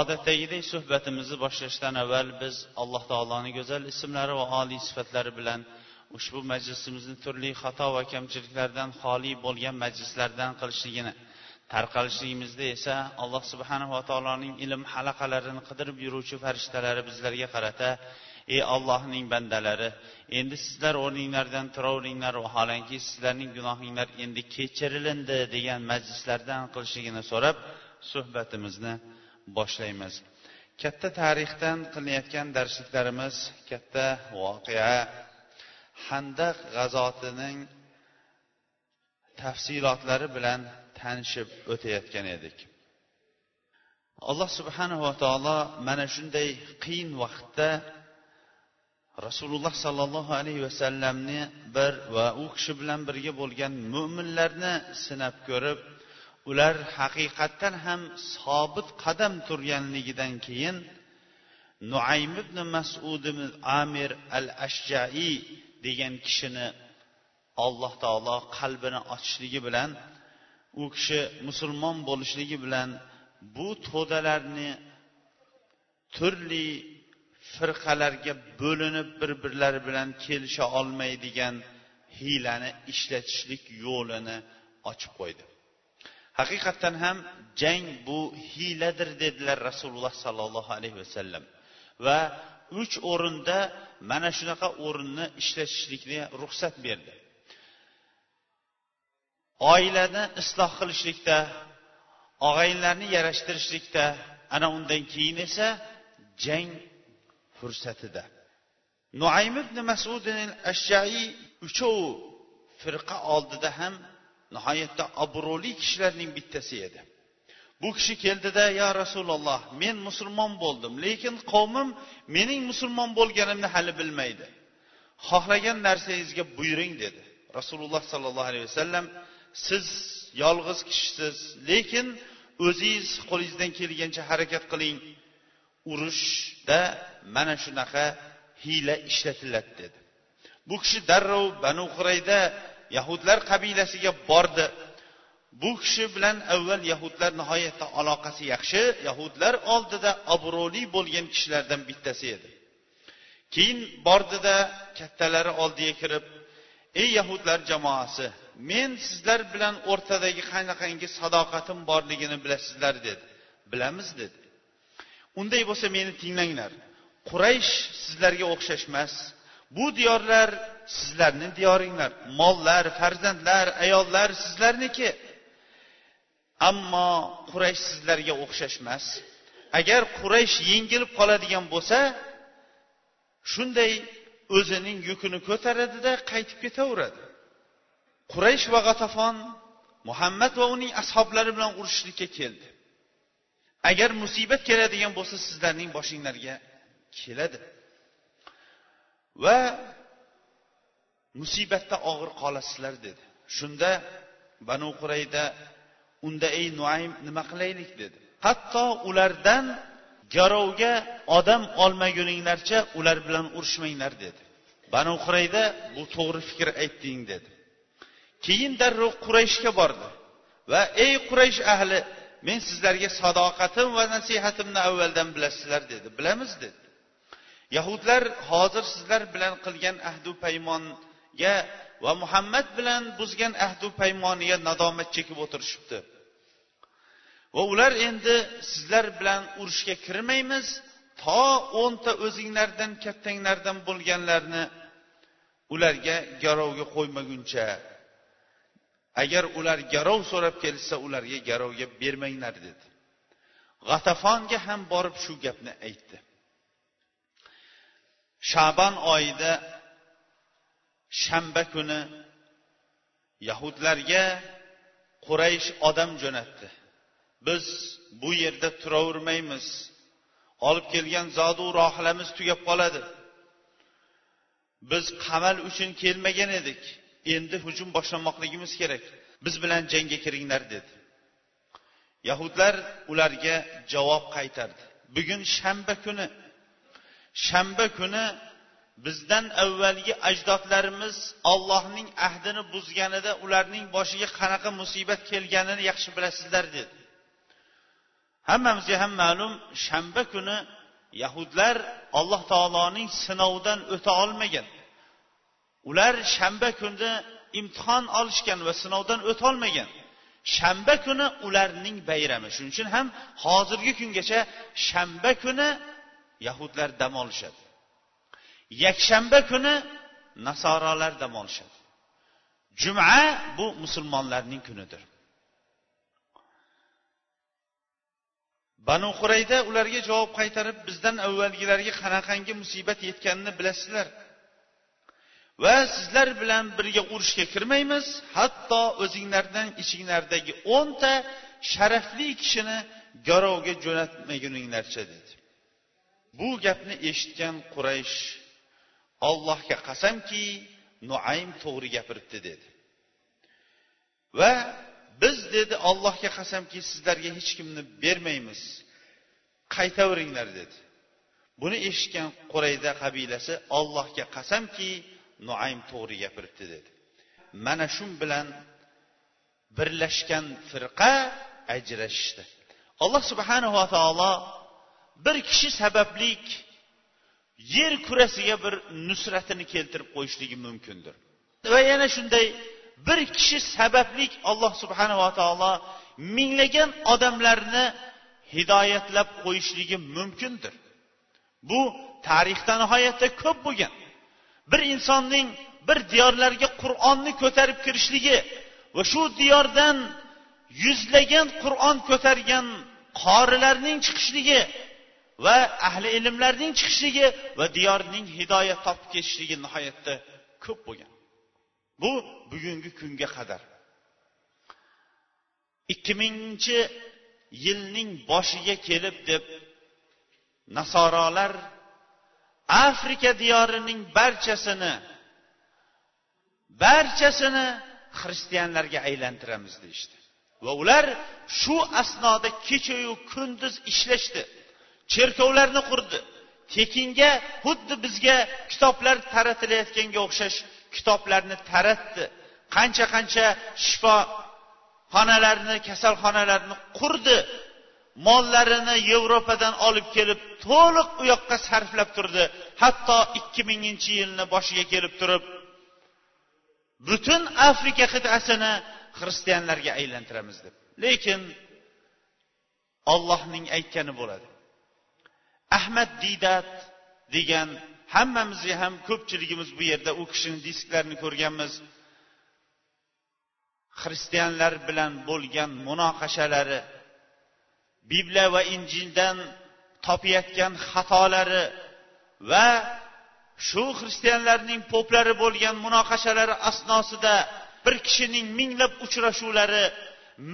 Odatdagidek suhbatimizni boshlashdan avval biz alloh taoloning go'zal ismlari va oliy sifatlari bilan ushbu majlisimizni turli xato va kamchiliklardan xoli bo'lgan majlislardan qilishligini tarqalishligimizda esa alloh subhanava taoloning ilm halaqalarini qidirib yuruvchi farishtalari bizlarga qarata ey ollohning bandalari endi sizlar o'rninglardan turaveringlar vaholanki sizlarning gunohinglar endi kechirilindi degan majlislardan qilishligini so'rab suhbatimizni boshlaymiz. Katta tarixdan qilinayotgan darsliklarimiz katta voqea. Handaq g'azotining tafsilotlari bilan tanishib o'tayotgan edik. Alloh subhanava taolo mana shunday qiyin vaqtda rasululloh sollallohu alayhi vasallamni bir va u kishi bilan birga bo'lgan mo'minlarni sinab ko'rib ular haqiqatdan ham sobit qadam turganligidan keyin nuaym ibn masud amir al ashjai degan kishini alloh taolo qalbini ochishligi bilan u kishi musulmon bo'lishligi bilan bu to'dalarni turli firqalarga bo'linib bir birlari bilan kelisha olmaydigan hiylani ishlatishlik yo'lini ochib qo'ydi. Haqiqatdan ham jang bu hiyladir dedilar rasululloh sollallohu alayhi vasallam va uch o'rinda mana shunaqa o'rinni ishlatishlikni ruxsat berdi. Oilani isloh qilishlikda og'aynilarni yarashtirishlikda ana undan keyin esa jang fursatida. Nuaym ibn masud ashjai uchovi firqa oldida ham nihoyatda obro'li kishilarning bittasi edi. Bu kishi keldida yo rasululloh men musulmon bo'ldim lekin qavmim mening musulmon bo'lganimni hali bilmaydi. Xohlagan narsangizga buyuring dedi. Rasululloh sollallohu alayhi vasallam siz yolg'iz kishisiz lekin o'zingiz qo'lingizdan kelgancha harakat qiling. Urushda mana shunaqa hiyla ishlatiladi dedi. Bu kishi darrov banu qurayda yahudlar qabilasiga bordi. Bu kishi bilan avval yahudlar nihoyatda aloqasi yaxshi yahudlar oldida obro'li bo'lgan kishilardan bittasi edi. Keyin bordida kattalari oldiga kirib ey yahudlar jamoasi men sizlar bilan o'rtadagi qanaqangi sadoqatim borligini bilasizlar dedi. Bilamiz dedi. Unday bo'lsa meni tinglanglar. Quraysh sizlarga o'xshash emas bu diyorlar sizlarni diyoringlar. Mollar farzandlar ayollar sizlarniki. Ammo quraysh sizlarga o'xshash emas agar quraysh yengilib qoladigan bo'lsa shunday o'zining yukini ko'taradida qaytib ketaveradi. Quraysh va g'atafon muhammad va uning ashoblari bilan urushishlikka keldi. Agar musibat keladigan bo'lsa sizlarning boshinglarga keladi. Va musibatda og'ir qolasizlar dedi. Shunda banu qurayda unda ey nuaym nima qilaylik? dedi. Hatto ulardan garovga odam olmaguninglarcha ular bilan urushmanglar dedi. Banu qurayda bu to'g'ri fikr aytding dedi. Keyin darrov qurayshga bordi va ey quraysh ahli men sizlarga sadoqatim va nasihatimni avvaldan bilasizlar dedi. Bilamiz dedi. Yahudlar hozir sizlar bilan qilgan ahdu paymonga va muhammad bilan buzgan ahdu paymoniga nadomat chekib o'tirishibdi. Va ular endi sizlar bilan urushga kirmaymiz to o'nta o'zinglardan kattanglardan bo'lganlarni ularga garovga qo'ymaguncha. Agar ular garov so'rab kelishsa ularga garovga bermanglar dedi. G'atafonga ham borib shu gapni aytdi. Shabon oyida shanba kuni yahudlarga quraysh odam jo'natdi. Biz bu yerda turavermaymiz. Olib kelgan zodu rohilamiz tugab qoladi. Biz qamal uchun kelmagan edik. Endi hujum boshlanmoqligimiz kerak. Biz bilan jangga kiringlar dedi. Yahudlar ularga javob qaytardi. Bugun shanba kuni shanba kuni bizdan avvalgi ajdodlarimiz ollohning ahdini buzganida ularning boshiga qanaqa musibat kelganini yaxshi bilasizlar dedi. Hammamizga ham ma'lum shanba kuni yahudlar alloh taoloning sinovidan o'ta olmagan. Ular shanba kuni imtihon olishgan va sinovdan o'tolmagan shanba kuni ularning bayrami. Shuning uchun ham hozirgi kungacha shanba kuni yahudlar dam olishadi. Yakshanba kuni nasorolar dam olishadi. Juma bu musulmonlarning kunidir. Banu qurayda ularga javob qaytarib bizdan avvalgilarga qanaqangi musibat yetganini bilasizlar. Va sizlar bilan birga urushga kirmaymiz hatto o'zinglardan ichinglardagi o'nta sharafli kishini garovga jo'natmaguninglarcha dedi. Bu gapni eshitgan quraysh ollohga qasamki nuaym to'g'ri gapiribdi dedi. Va biz dedi ollohga qasamki sizlarga hech kimni bermaymiz qaytaveringlar dedi. Buni eshitgan qurayda qabilasi ollohga qasamki nuaym to'g'ri gapiribdi dedi. Mana shu bilan birlashgan firqa ajrashishdi. Alloh subhanava taolo bir kishi sabablik yer kurasiga bir nusratini keltirib qo'yishligi mumkindir. Va yana shunday bir kishi sabablik alloh subhanava taolo minglagan odamlarni hidoyatlab qo'yishligi mumkindir. Bu tarixda nihoyatda ko'p bo'lgan. Bir insonning bir diyorlarga qur'onni ko'tarib kirishligi va shu diyordan yuzlagan qur'on ko'targan qorilarning chiqishligi va ahli ilmlarning chiqishligi va diyorning hidoyat topib ketishligi nihoyatda ko'p bo'lgan. Bu bugungi kunga qadar. Ikki minginchi yilning boshiga kelib deb nasorolar afrika diyorining barchasini barchasini xristianlarga aylantiramiz deyishdi. Va ular shu asnoda kechayu kunduz ishlashdi. Cherkovlarni qurdi. Tekinga xuddi bizga kitoblar taratilayotganga o'xshash kitoblarni taratdi. Qancha qancha shifoxonalarni kasalxonalarni qurdi. Mollarini yevropadan olib kelib to'liq u yoqqa sarflab turdi. Hatto ikki minginchi yilni boshiga kelib turib butun afrika qit'asini xristianlarga aylantiramiz deb. Lekin ollohning aytgani bo'ladi. Ahmad didat degan hammamizga ham ko'pchiligimiz bu yerda u kishini disklarini ko'rganmiz. Xristianlar bilan bo'lgan munoqashalari bibliya va injildan topayotgan xatolari va shu xristianlarning poplari bo'lgan munoqashalari asnosida bir kishining minglab uchrashuvlari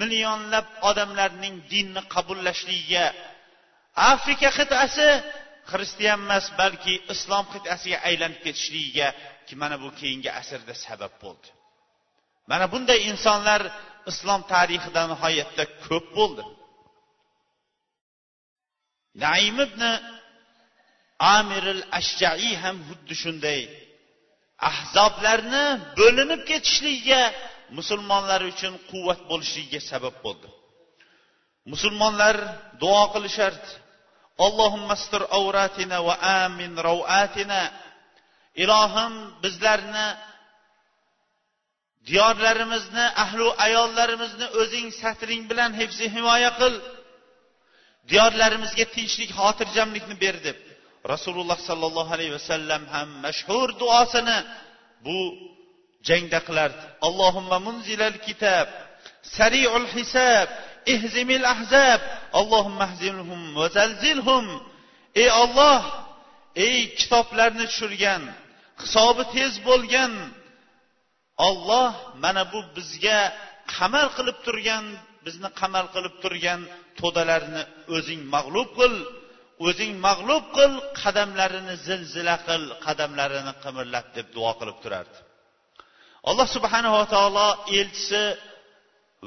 millionlab odamlarning dinni qabullashligiga afrika qit'asi. Xristian emas balki islom qit'asiga aylanib ketishligiga mana bu keyingi asrda sabab bo'ldi. Mana bunday insonlar islom tarixida nihoyatda ko'p bo'ldi. Naim ibn amiril ashjaiy ham xuddi shunday ahzoblarni bo'linib ketishligiga musulmonlar uchun quvvat bo'lishligiga sabab bo'ldi. Musulmonlar duo qilishardi allohimma allohimmastur avratina va amin ravatina. Ilohim bizlarni diyorlarimizni ahlu ayollarimizni o'zing satring bilan hifzi himoya qil. Diyorlarimizga tinchlik xotirjamlikni ber deb. Rasululloh sollallohu alayhi vasallam ham mashhur duosini bu jangda qilardi. Allohimma munzilal kitob sariul hisab ihzimil ahzab allohumma ahzimhum va zalzilhum. Ey olloh ey kitoblarni tushirgan hisobi tez bo'lgan olloh mana bu bizga qamal qilib turgan bizni qamal qilib turgan to'dalarni o'zing mag'lub qil o'zing mag'lub qil qadamlarini zilzila qil qadamlarini qimirlat deb duo qilib turardi. Alloh subhanava taolo elchisi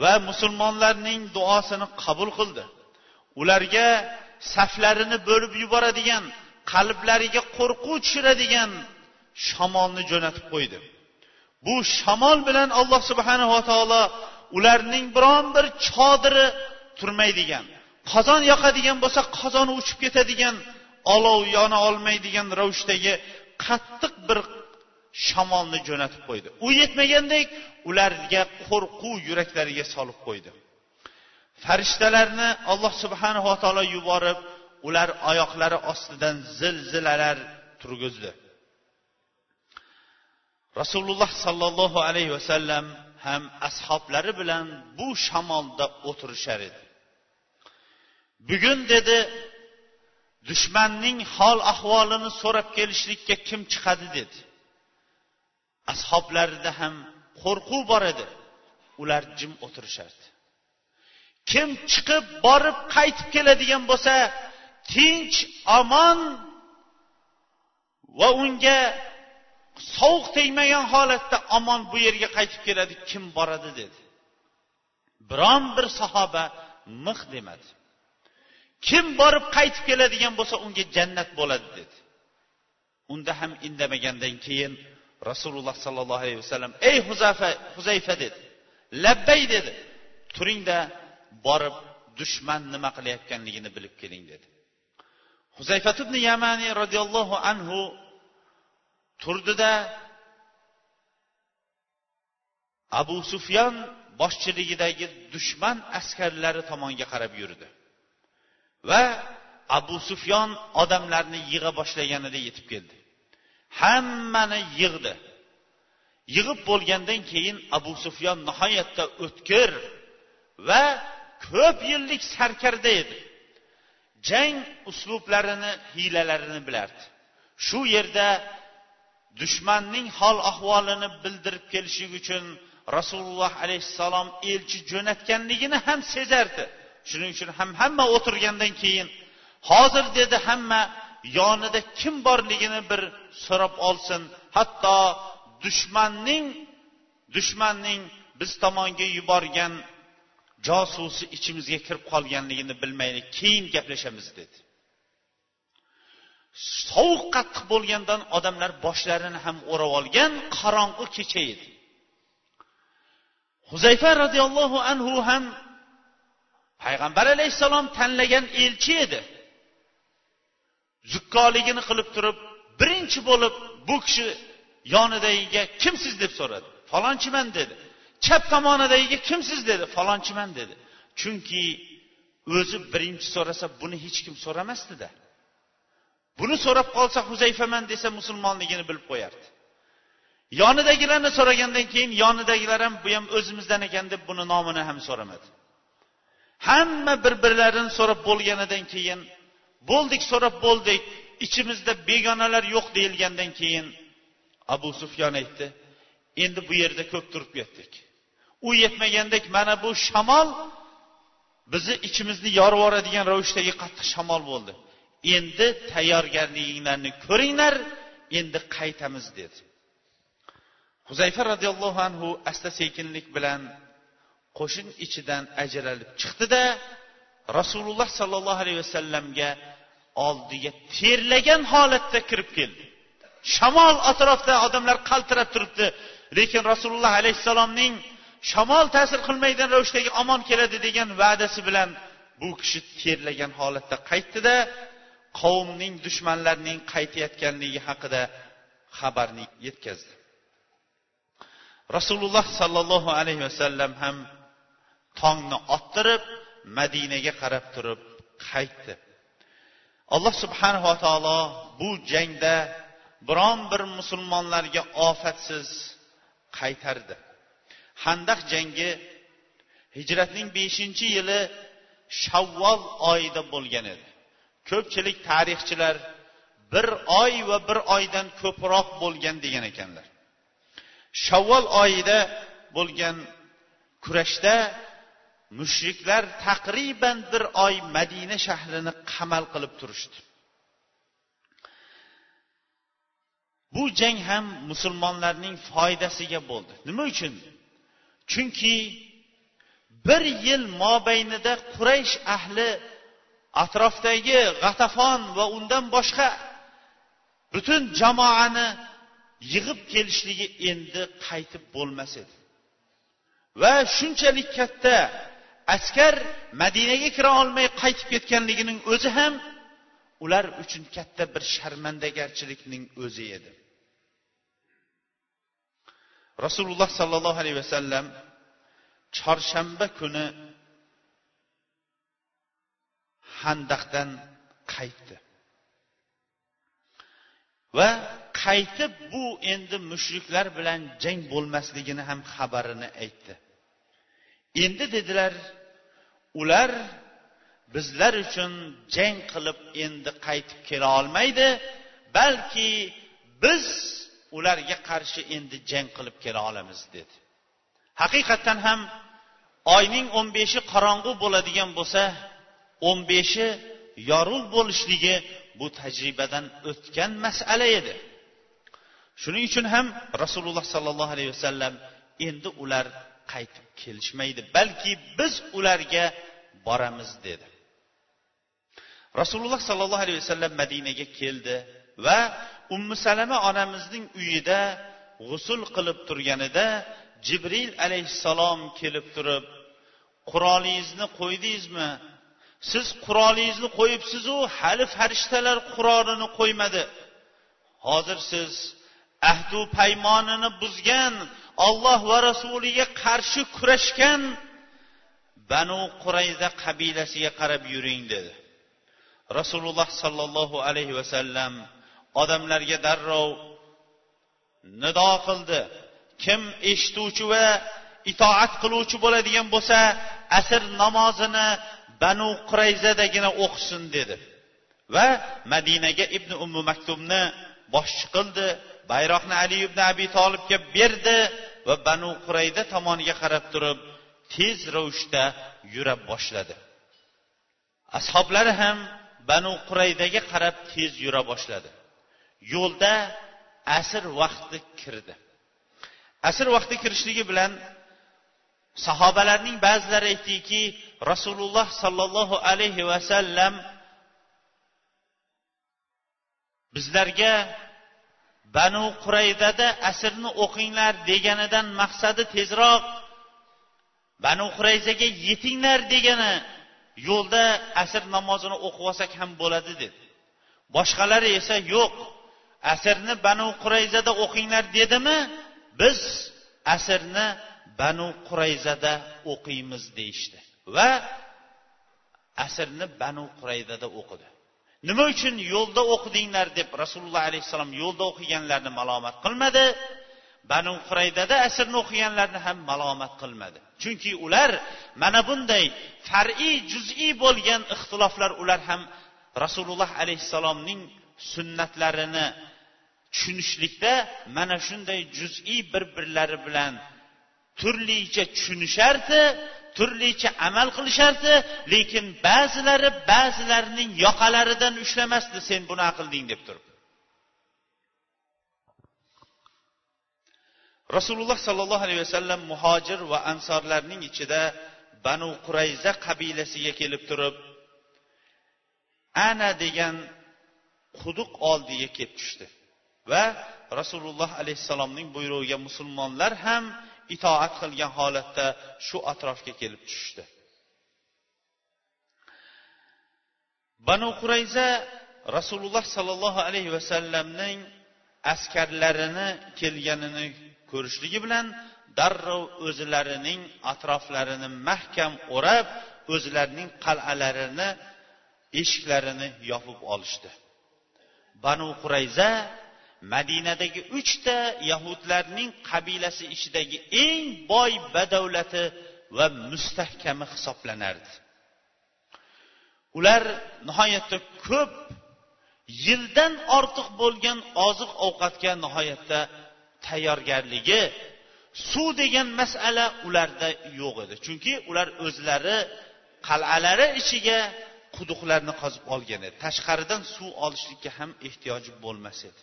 va musulmonlarning duosini qabul qildi. Ularga saflarini bo'lib yuboradigan qalblariga qo'rquv tushiradigan shamolni jo'natib qo'ydi. Bu shamol bilan alloh subhanava taolo ularning biron bir chodiri turmaydigan qozon yoqadigan bo'lsa qozoni uchib ketadigan olov yona olmaydigan ravishdagi qattiq bir shamolni jo'natib qo'ydi. U yetmagandek ularga qo'rquv yuraklariga solib qo'ydi. Farishtalarni alloh subhanava taolo yuborib ular oyoqlari ostidan zilzilalar turgizdi. Rasululloh sollallohu alayhi vasallam ham ashoblari bilan bu shamolda o'tirishar edi. Bugun dedi dushmanning hol ahvolini so'rab kelishlikka kim chiqadi dedi. Ashoblarida ham qo'rquv bor edi. Ular jim o'tirishardi. Kim chiqib borib qaytib keladigan bo'lsa tinch omon va unga sovuq tegmagan holatda omon bu yerga qaytib keladi kim boradi dedi. Biron bir sahoba miq demadi. Kim borib qaytib keladigan bo'lsa unga jannat bo'ladi dedi. Unda ham indamagandan keyin rasululloh sollallohu alayhi vasallam ey huzafa huzayfa dedi. Labbay dedi. Turingda borib dushman nima qilayotganligini bilib keling dedi. Huzayfat ibn yamani roziyallohu anhu turdida abu sufyon boshchiligidagi dushman askarlari tomonga qarab yurdi va abu sufyon odamlarni yig'a boshlaganida yetib keldi. Hammani yig'di. Yig'ib bo'lgandan keyin abu sufyon nihoyatda o'tkir va ko'p yillik sarkarda edi. Jang uslublarini hiylalarini bilardi. Shu yerda dushmanning hol ahvolini bildirib kelishlik uchun rasululloh alayhissalom elchi jo'natganligini ham sezardi. Shuning uchun ham hamma o'tirgandan keyin hozir dedi hamma yonida kim borligini bir so'rab olsin. Hatto dushmanning dushmanning biz tomonga yuborgan josusi ichimizga kirib qolganligini bilmaylik. Keyin gaplashamiz dedi. Sovuq qattiq bo'lgandan odamlar boshlarini ham o'rab olgan qorong'u kecha edi. Huzayfa roziyallohu anhu ham payg'ambar alayhissalom tanlagan elchi edi. Zukkoligini qilib turib birinchi bo'lib bu kishi yonidagiga kimsiz? deb so'radi. Falonchiman dedi. Chap tomonidagiga kimsiz? dedi. Falonchiman dedi. Chunki o'zi birinchi so'rasa buni hech kim so'ramasdida. Buni so'rab qolsa huzayfaman desa musulmonligini bilib qo'yardi. Yonidagilarni so'ragandan keyin yonidagilar ham bu ham o'zimizdan ekan deb buni nomini ham so'ramadi. Hamma bir birlarini so'rab bo'lganidan keyin bo'ldik so'rab bo'ldik. Ichimizda begonalar yo'q deyilgandan keyin abu sufyon aytdi endi bu yerda ko'p turib ketdik u yetmagandek mana bu shamol bizni ichimizni yorib yuboradigan ravishdagi qattiq shamol bo'ldi. Endi tayyorgarliginglarni ko'ringlar endi qaytamiz dedi. Huzayfa roziyallohu anhu asta sekinlik bilan qo'shin ichidan ajralib chiqdida rasululloh sollallohu alayhi vasallamga oldiga terlagan holatda kirib keldi. Shamol atrofda odamlar qaltirab turibdi. Lekin rasululloh alayhissalomning shamol ta'sir qilmaydigan ravishdagi omon keladi degan va'dasi bilan bu kishi terlagan holatda qaytdida qavmning dushmanlarining qaytayotganligi haqida xabarni yetkazdi. Rasululloh sollallohu alayhi vasallam ham tongni ottirib madinaga qarab turib qaytdi. Alloh subhanava taolo bu jangda biron bir musulmonlarga ofatsiz qaytardi. Handaq jangi hijratning beshinchi yili shavvol oyida bo'lgan edi. Ko'pchilik tarixchilar bir oy va bir oydan ko'proq bo'lgan degan ekanlar. Shavvol oyida bo'lgan kurashda mushriklar taqriban bir oy madina shahrini qamal qilib turishdi. Bu jang ham musulmonlarning foydasiga bo'ldi. Nima uchun? Chunki bir yil mobaynida quraysh ahli atrofdagi g'atafon va undan boshqa butun jamoani yig'ib kelishligi endi qaytib bo'lmas edi. Va shunchalik katta askar madinaga kira olmay qaytib ketganligining o'zi ham ular uchun katta bir sharmandagarchilikning o'zi edi. Rasululloh sollallohu alayhi vasallam chorshanba kuni handaqdan qaytdi. Va qaytib bu endi mushriklar bilan jang bo'lmasligini ham xabarini aytdi. Endi dedilar ular bizlar uchun jang qilib endi qaytib kela olmaydi balki biz ularga qarshi endi jang qilib kela olamiz dedi. Haqiqatdan ham oyning o'n beshi qorong'u bo'ladigan bo'lsa o'n beshi yorug' bo'lishligi bu tajribadan o'tgan masala edi. Shuning uchun ham rasululloh sollallohu alayhi vasallam endi ular qaytib kelishmaydi balki biz ularga boramiz dedi. Rasululloh sollallohu alayhi vasallam madinaga keldi va ummu salama onamizning uyida g'usul qilib turganida jibril alayhissalom kelib turib qurolingizni qo'ydingizmi? Siz qurolingizni qo'yibsizu hali farishtalar qurolini qo'ymadi. Hozir siz ahdu paymonini buzgan olloh va rasuliga qarshi kurashgan banu qurayza qabilasiga qarab yuring dedi. Rasululloh sollallohu alayhi vasallam odamlarga darrov nido qildi. Kim eshituvchi va itoat qiluvchi bo'ladigan bo'lsa asr namozini banu qurayzadagina o'qisin dedi. Va madinaga ibn ummu maktubni boshchi qildi bayroqni ali ibn abi tolibga berdi va banu qurayda tomoniga qarab turib tez ravishda yura boshladi. Ashoblari ham banu quraydaga qarab tez yura boshladi. Yo'lda asr vaqti kirdi. Asr vaqti kirishligi bilan sahobalarning ba'zilari aytdiki rasululloh sollallohu alayhi vasallam bizlarga banu quraydada asrni o'qinglar deganidan maqsadi tezroq. Banu qurayzaga yetinglar degani yo'lda asr namozini o'qib olsak ham bo'ladi dedi. Boshqalari esa yo'q asrni banu qurayzada o'qinglar dedimi biz asrni banu qurayzada o'qiymiz deyishdi va asrni banu quraydada o'qidi. Nima uchun yo'lda o'qidinglar deb rasululloh alayhissalom yo'lda o'qiganlarni malomat qilmadi? Banu quraydada asrni o'qiganlarni ham malomat qilmadi. Chunki ular mana bunday far'iy juz'iy bo'lgan ixtiloflar ular ham rasululloh alayhissalomning sunnatlarini tushunishlikda mana shunday juz'iy bir birlari bilan turlicha tushunishardi. Turlicha amal qilishardi lekin ba'zilari ba'zilarining yoqalaridan ushlamasdi sen bunaqa qilding deb turib. Rasululloh sollallohu alayhi vasallam muhojir va ansorlarning ichida banu qurayza qabilasiga kelib turib ana degan quduq oldiga kelib tushdi. Va rasululloh alayhissalomning buyrug'iga musulmonlar ham itoat qilgan holatda shu atrofga kelib tushishdi. Banu qurayza rasululloh sollallohu alayhi vasallamning askarlarini kelganini ko'rishligi bilan darrov o'zlarining atroflarini mahkam o'rab o'zlarining qal'alarini eshiklarini yopib olishdi. Banu qurayza madinadagi uchta yahudlarning qabilasi ichidagi eng boy badavlati va mustahkami hisoblanardi. Ular nihoyatda ko'p yildan ortiq bo'lgan oziq ovqatga nihoyatda tayyorgarligi suv degan masala ularda yo'q edi. Chunki ular o'zlari qal'alari ichiga quduqlarni qazib olgan edi. Tashqaridan suv olishlikka ham ehtiyoji bo'lmas edi.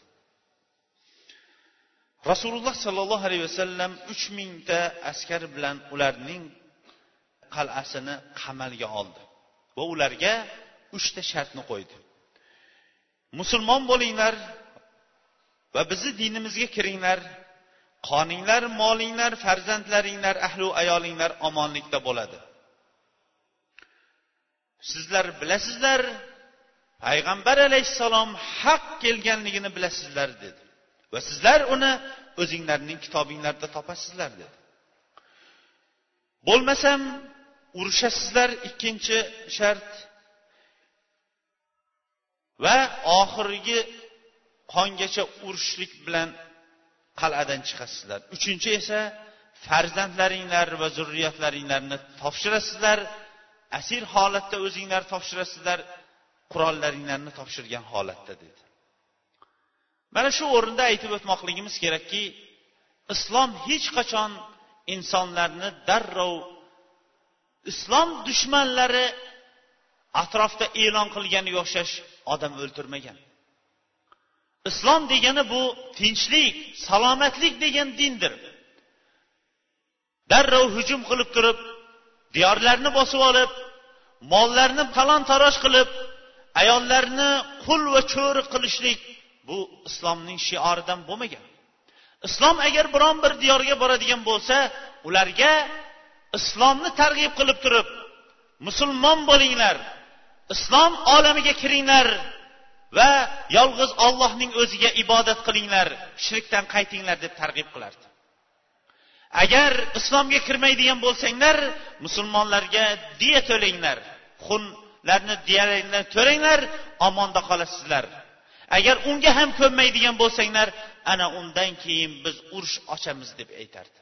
Rasululloh sollallohu alayhi vasallam uch mingta askar bilan ularning qal'asini qamalga oldi va ularga uchta shartni qo'ydi. Musulmon bo'linglar va bizni dinimizga kiringlar. Qoninglar molinglar farzandlaringlar ahlu ayolinglar omonlikda bo'ladi. Sizlar bilasizlar payg'ambar alayhissalom haq kelganligini bilasizlar dedi. Va sizlar uni o'zinglarning kitobinglarda topasizlar dedi. Bo'lmasam urushasizlar ikkinchi shart. Va oxirgi qongacha urushlik bilan qal'adan chiqasizlar. Uchinchi esa farzandlaringlar va zurriyatlaringlarni topshirasizlar. Asir holatda o'zinglar topshirasizlar qurollaringlarni topshirgan holatda dedi. Mana shu o'rinda aytib o'tmoqligimiz kerakki islom hech qachon insonlarni darrov islom dushmanlari atrofda e'lon qilganiga o'xshash odam o'ltirmagan. Islom degani bu tinchlik salomatlik degan dindir. Darrov hujum qilib turib diyorlarni bosib olib mollarni talon taroj qilib ayollarni qul va cho'ri qilishlik bu islomning shioridan bo'lmagan. Islom agar biron bir diyorga boradigan bo'lsa ularga islomni targ'ib qilib turib musulmon bo'linglar islom olamiga kiringlar va yolg'iz ollohning o'ziga ibodat qilinglar shirkdan qaytinglar deb targ'ib qilardi. Agar islomga kirmaydigan bo'lsanglar musulmonlarga diya to'langlar xunlarni diyalarni to'langlar omonda qolasizlar. Agar unga ham ko'nmaydigan bo'lsanglar ana undan keyin biz urush ochamiz deb aytardi.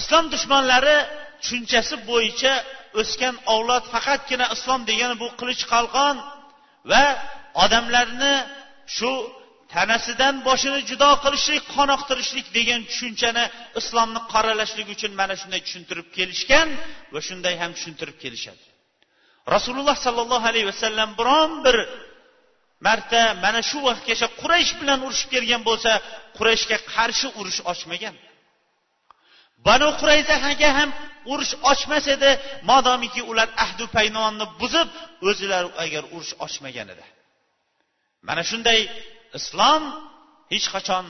Islom dushmanlari tushunchasi bo'yicha o'sgan avlod faqatgina islom degani bu qilich qalqon va odamlarni shu tanasidan boshini judo qilishlik qoniqtirishlik degan tushunchani islomni qoralashlik uchun mana shunday tushuntirib kelishgan va shunday ham tushuntirib kelishadi. Rasululloh sollallohu alayhi vasallam biron bir marta mana shu vaqtgacha quraysh bilan urushib kelgan bo'lsa qurayshga qarshi urush ochmagan. Banu qurayzaga ham urush ochmas edi modomiki ular ahdu paynonni buzib o'zilari agar urush ochmagan edi. Mana shunday islom hech qachon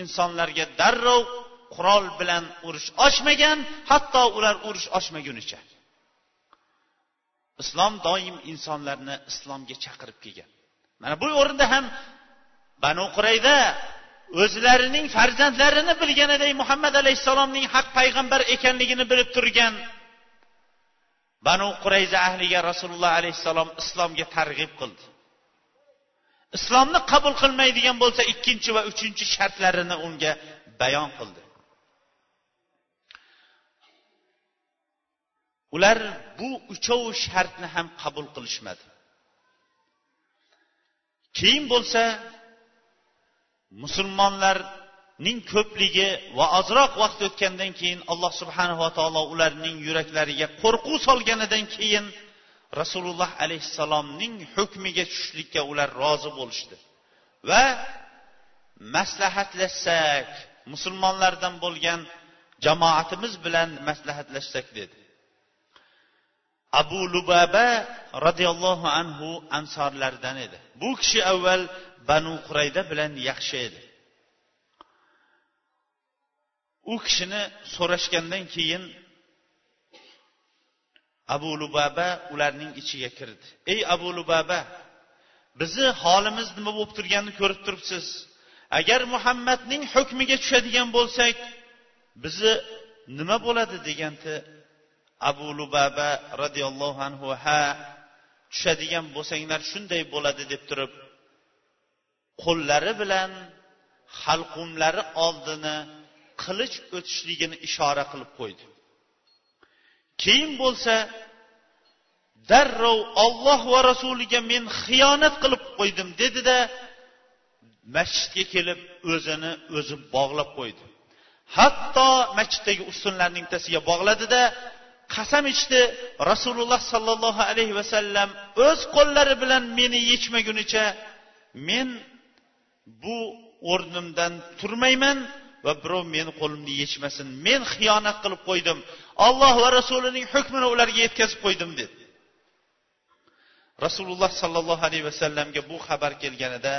insonlarga darrov qurol bilan urush ochmagan hatto ular urush ochmagunicha. Islom doim insonlarni islomga chaqirib kelgan. Mana bu o'rinda ham banu qurayda o'zlarining farzandlarini bilganiday muhammad alayhissalomning haq payg'ambar ekanligini bilib turgan banu qurayza ahliga rasululloh alayhissalom islomga targ'ib qildi. Islomni qabul qilmaydigan bo'lsa ikkinchi va uchinchi shartlarini unga bayon qildi. Ular bu uchov shartni ham qabul qilishmadi. Keyin bo'lsa musulmonlarning ko'pligi va ozroq vaqt o'tgandan keyin alloh subhanava taolo ularning yuraklariga qo'rquv solganidan keyin rasululloh alayhissalomning hukmiga tushishlikka ular rozi bo'lishdi. Va maslahatlashsak musulmonlardan bo'lgan jamoatimiz bilan maslahatlashsak dedi. Abu lubaba roziyallohu anhu ansorlardan edi. Bu kishi avval banu qurayda bilan yaxshi edi. U kishini so'rashgandan keyin abu lubaba ularning ichiga kirdi. Ey abu lubaba bizni holimiz nima bo'lib turganini ko'rib turibsiz. Agar muhammadning hukmiga tushadigan bo'lsak bizni nima bo'ladi? deganda abu lubaba roziyallohu anhu ha tushadigan bo'lsanglar shunday bo'ladi deb turib qo'llari bilan halqumlari oldini qilich o'tishligini ishora qilib qo'ydi. Keyin bo'lsa darrov olloh va rasuliga men xiyonat qilib qo'ydim dedida masjidga kelib o'zini o'zi bog'lab qo'ydi. Hatto masjiddagi ustunlarning bittasiga bog'ladida qasam ichdi. Rasululloh sollallohu alayhi vasallam o'z qo'llari bilan meni yechmagunicha men bu o'rnimdan turmayman va birov meni qo'limni yechmasin. Men xiyonat qilib qo'ydim. Olloh va rasulining hukmini ularga yetkazib qo'ydim dedi. Rasululloh sollallohu alayhi vasallamga bu xabar kelganida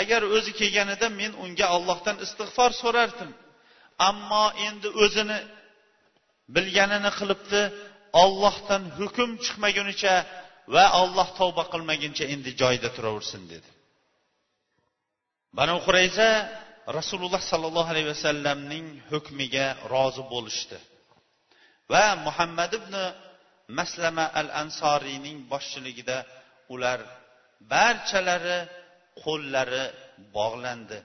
agar o'zi kelganida men unga ollohdan istig'for so'rardim. Ammo endi o'zini bilganini qilibdi ollohdan hukm chiqmagunicha va olloh tavba qilmaguncha endi joyida turaversin dedi. Banu qurayza rasululloh sollallohu alayhi vasallamning hukmiga rozi bo'lishdi. Va muhammad ibn maslama al ansoriyning boshchiligida ular barchalari qo'llari bog'landi.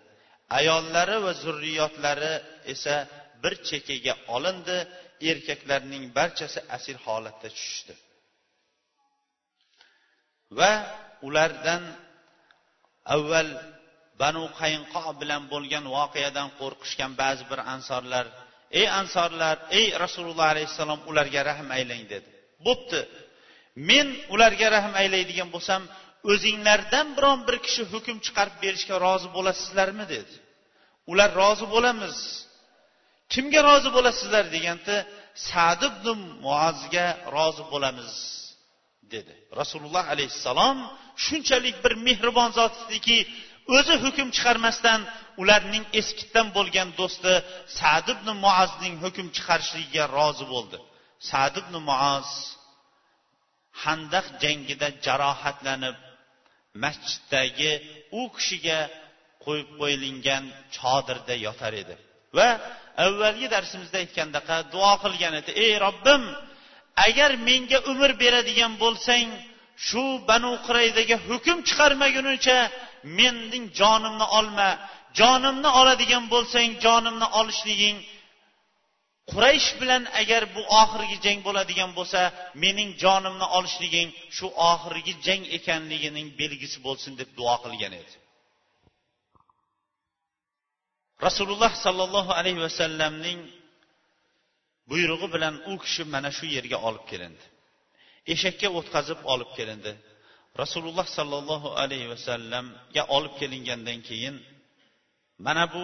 Ayollari va zurriyotlari esa bir chekkaga olindi erkaklarning barchasi asir holatda tushishdi. Va ulardan avval banu qayinqo bilan bo'lgan voqeadan qo'rqishgan ba'zi bir ansorlar ey ansorlar ey rasululloh alayhissalom ularga rahm aylang dedi. Bo'pti. Men ularga rahm aylaydigan bo'lsam o'zinglardan biron bir kishi hukm chiqarib berishga rozi bo'lasizlarmi? dedi. Ular rozi bo'lamiz. Kimga rozi bo'lasizlar deganda sad ibn muozga rozi bo'lamiz dedi. Rasululloh alayhissalom shunchalik bir mehribon zot ediki o'zi hukm chiqarmasdan ularning eskitdan bo'lgan do'sti sad ibn muazning hukm chiqarishligiga rozi bo'ldi. Sad ibn muaz handaq jangida jarohatlanib masjiddagi u kishiga qo'yib qo'yilgan chodirda yotar edi. Va avvalgi darsimizda aytgandaqa duo qilgan edi. Ey robbim agar menga umr beradigan bo'lsang shu banu quraydaga hukm chiqarmagunicha mening jonimni olma. Jonimni oladigan bo'lsang jonimni olishliging quraysh bilan agar bu oxirgi jang bo'ladigan bo'lsa mening jonimni olishliging shu oxirgi jang ekanligining belgisi bo'lsin deb duo qilgan edi. Rasululloh sollallohu alayhi vasallamning buyrug'i bilan u kishi mana shu yerga olib kelindi. Eshakka o'tkazib olib kelindi. Rasululloh sollallohu alayhi vasallamga olib kelingandan keyin mana bu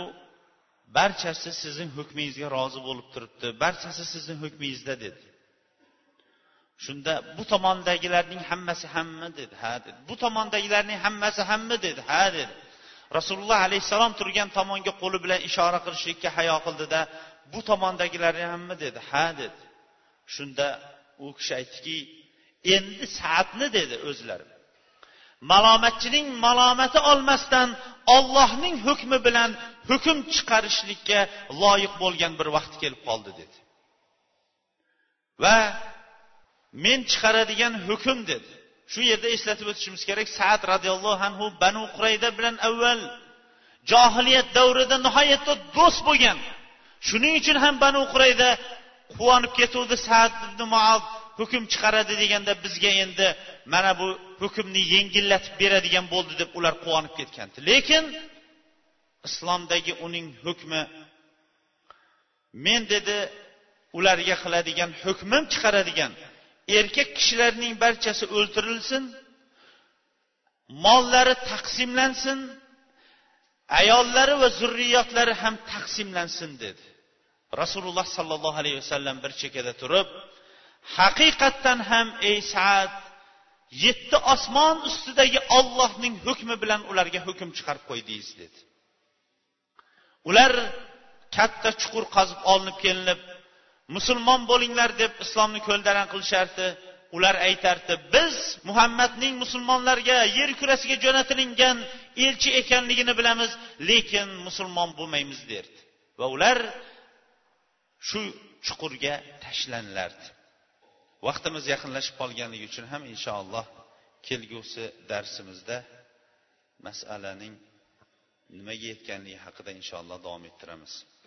barchasi sizning hukmingizga rozi bo'lib turibdi barchasi sizning hukmingizda dedi. Shunda bu tomondagilarning hammasi hammi dedi. Ha dedi. Bu tomondagilarning hammasi hammi dedi. Ha dedi. Rasululloh alayhissalom turgan tomonga qo'li bilan ishora qilishlikka hayo qildida. Bu tomondagilarni hammi dedi ha dedi. Shunda u kishi aytdiki endi saatni dedi o'zlari. Malomatchining malomati olmasdan ollohning hukmi bilan hukm chiqarishlikka loyiq bo'lgan bir vaqt kelib qoldi dedi. Va men chiqaradigan hukm dedi. Shu yerda eslatib o'tishimiz kerak saad roziyallohu anhu banu qurayda bilan avval johiliyat davrida nihoyatda do'st bo'lgan. Shuning uchun ham banu qurayda quvonib ketuvdi saad ibn muaz hukm chiqaradi deganda bizga endi mana bu hukmni yengillatib beradigan bo'ldi deb ular quvonib ketgandi. Lekin islomdagi uning hukmi men dedi ularga qiladigan hukmim chiqaradigan erkak kishilarning barchasi o'ltirilsin mollari taqsimlansin ayollari va zurriyotlari ham taqsimlansin dedi. Rasululloh sollallohu alayhi vasallam bir chekkada turib haqiqatdan ham ey saad yetti osmon ustidagi ollohning hukmi bilan ularga hukm chiqarib qo'ydingiz dedi. Ular katta chuqur qazib olinib kelinib musulmon bo'linglar deb islomni ko'ldaran qilishardi. Ular aytardi biz muhammadning musulmonlarga yer kurasiga jo'natilingan elchi ekanligini bilamiz lekin musulmon bo'lmaymiz derdi. Va ular shu chuqurga tashlanilardi vaqtimiz yaqinlashib qolganligi uchun ham inshaalloh kelgusi darsimizda masalaning nimaga yetganligi haqida inshaalloh davom ettiramiz.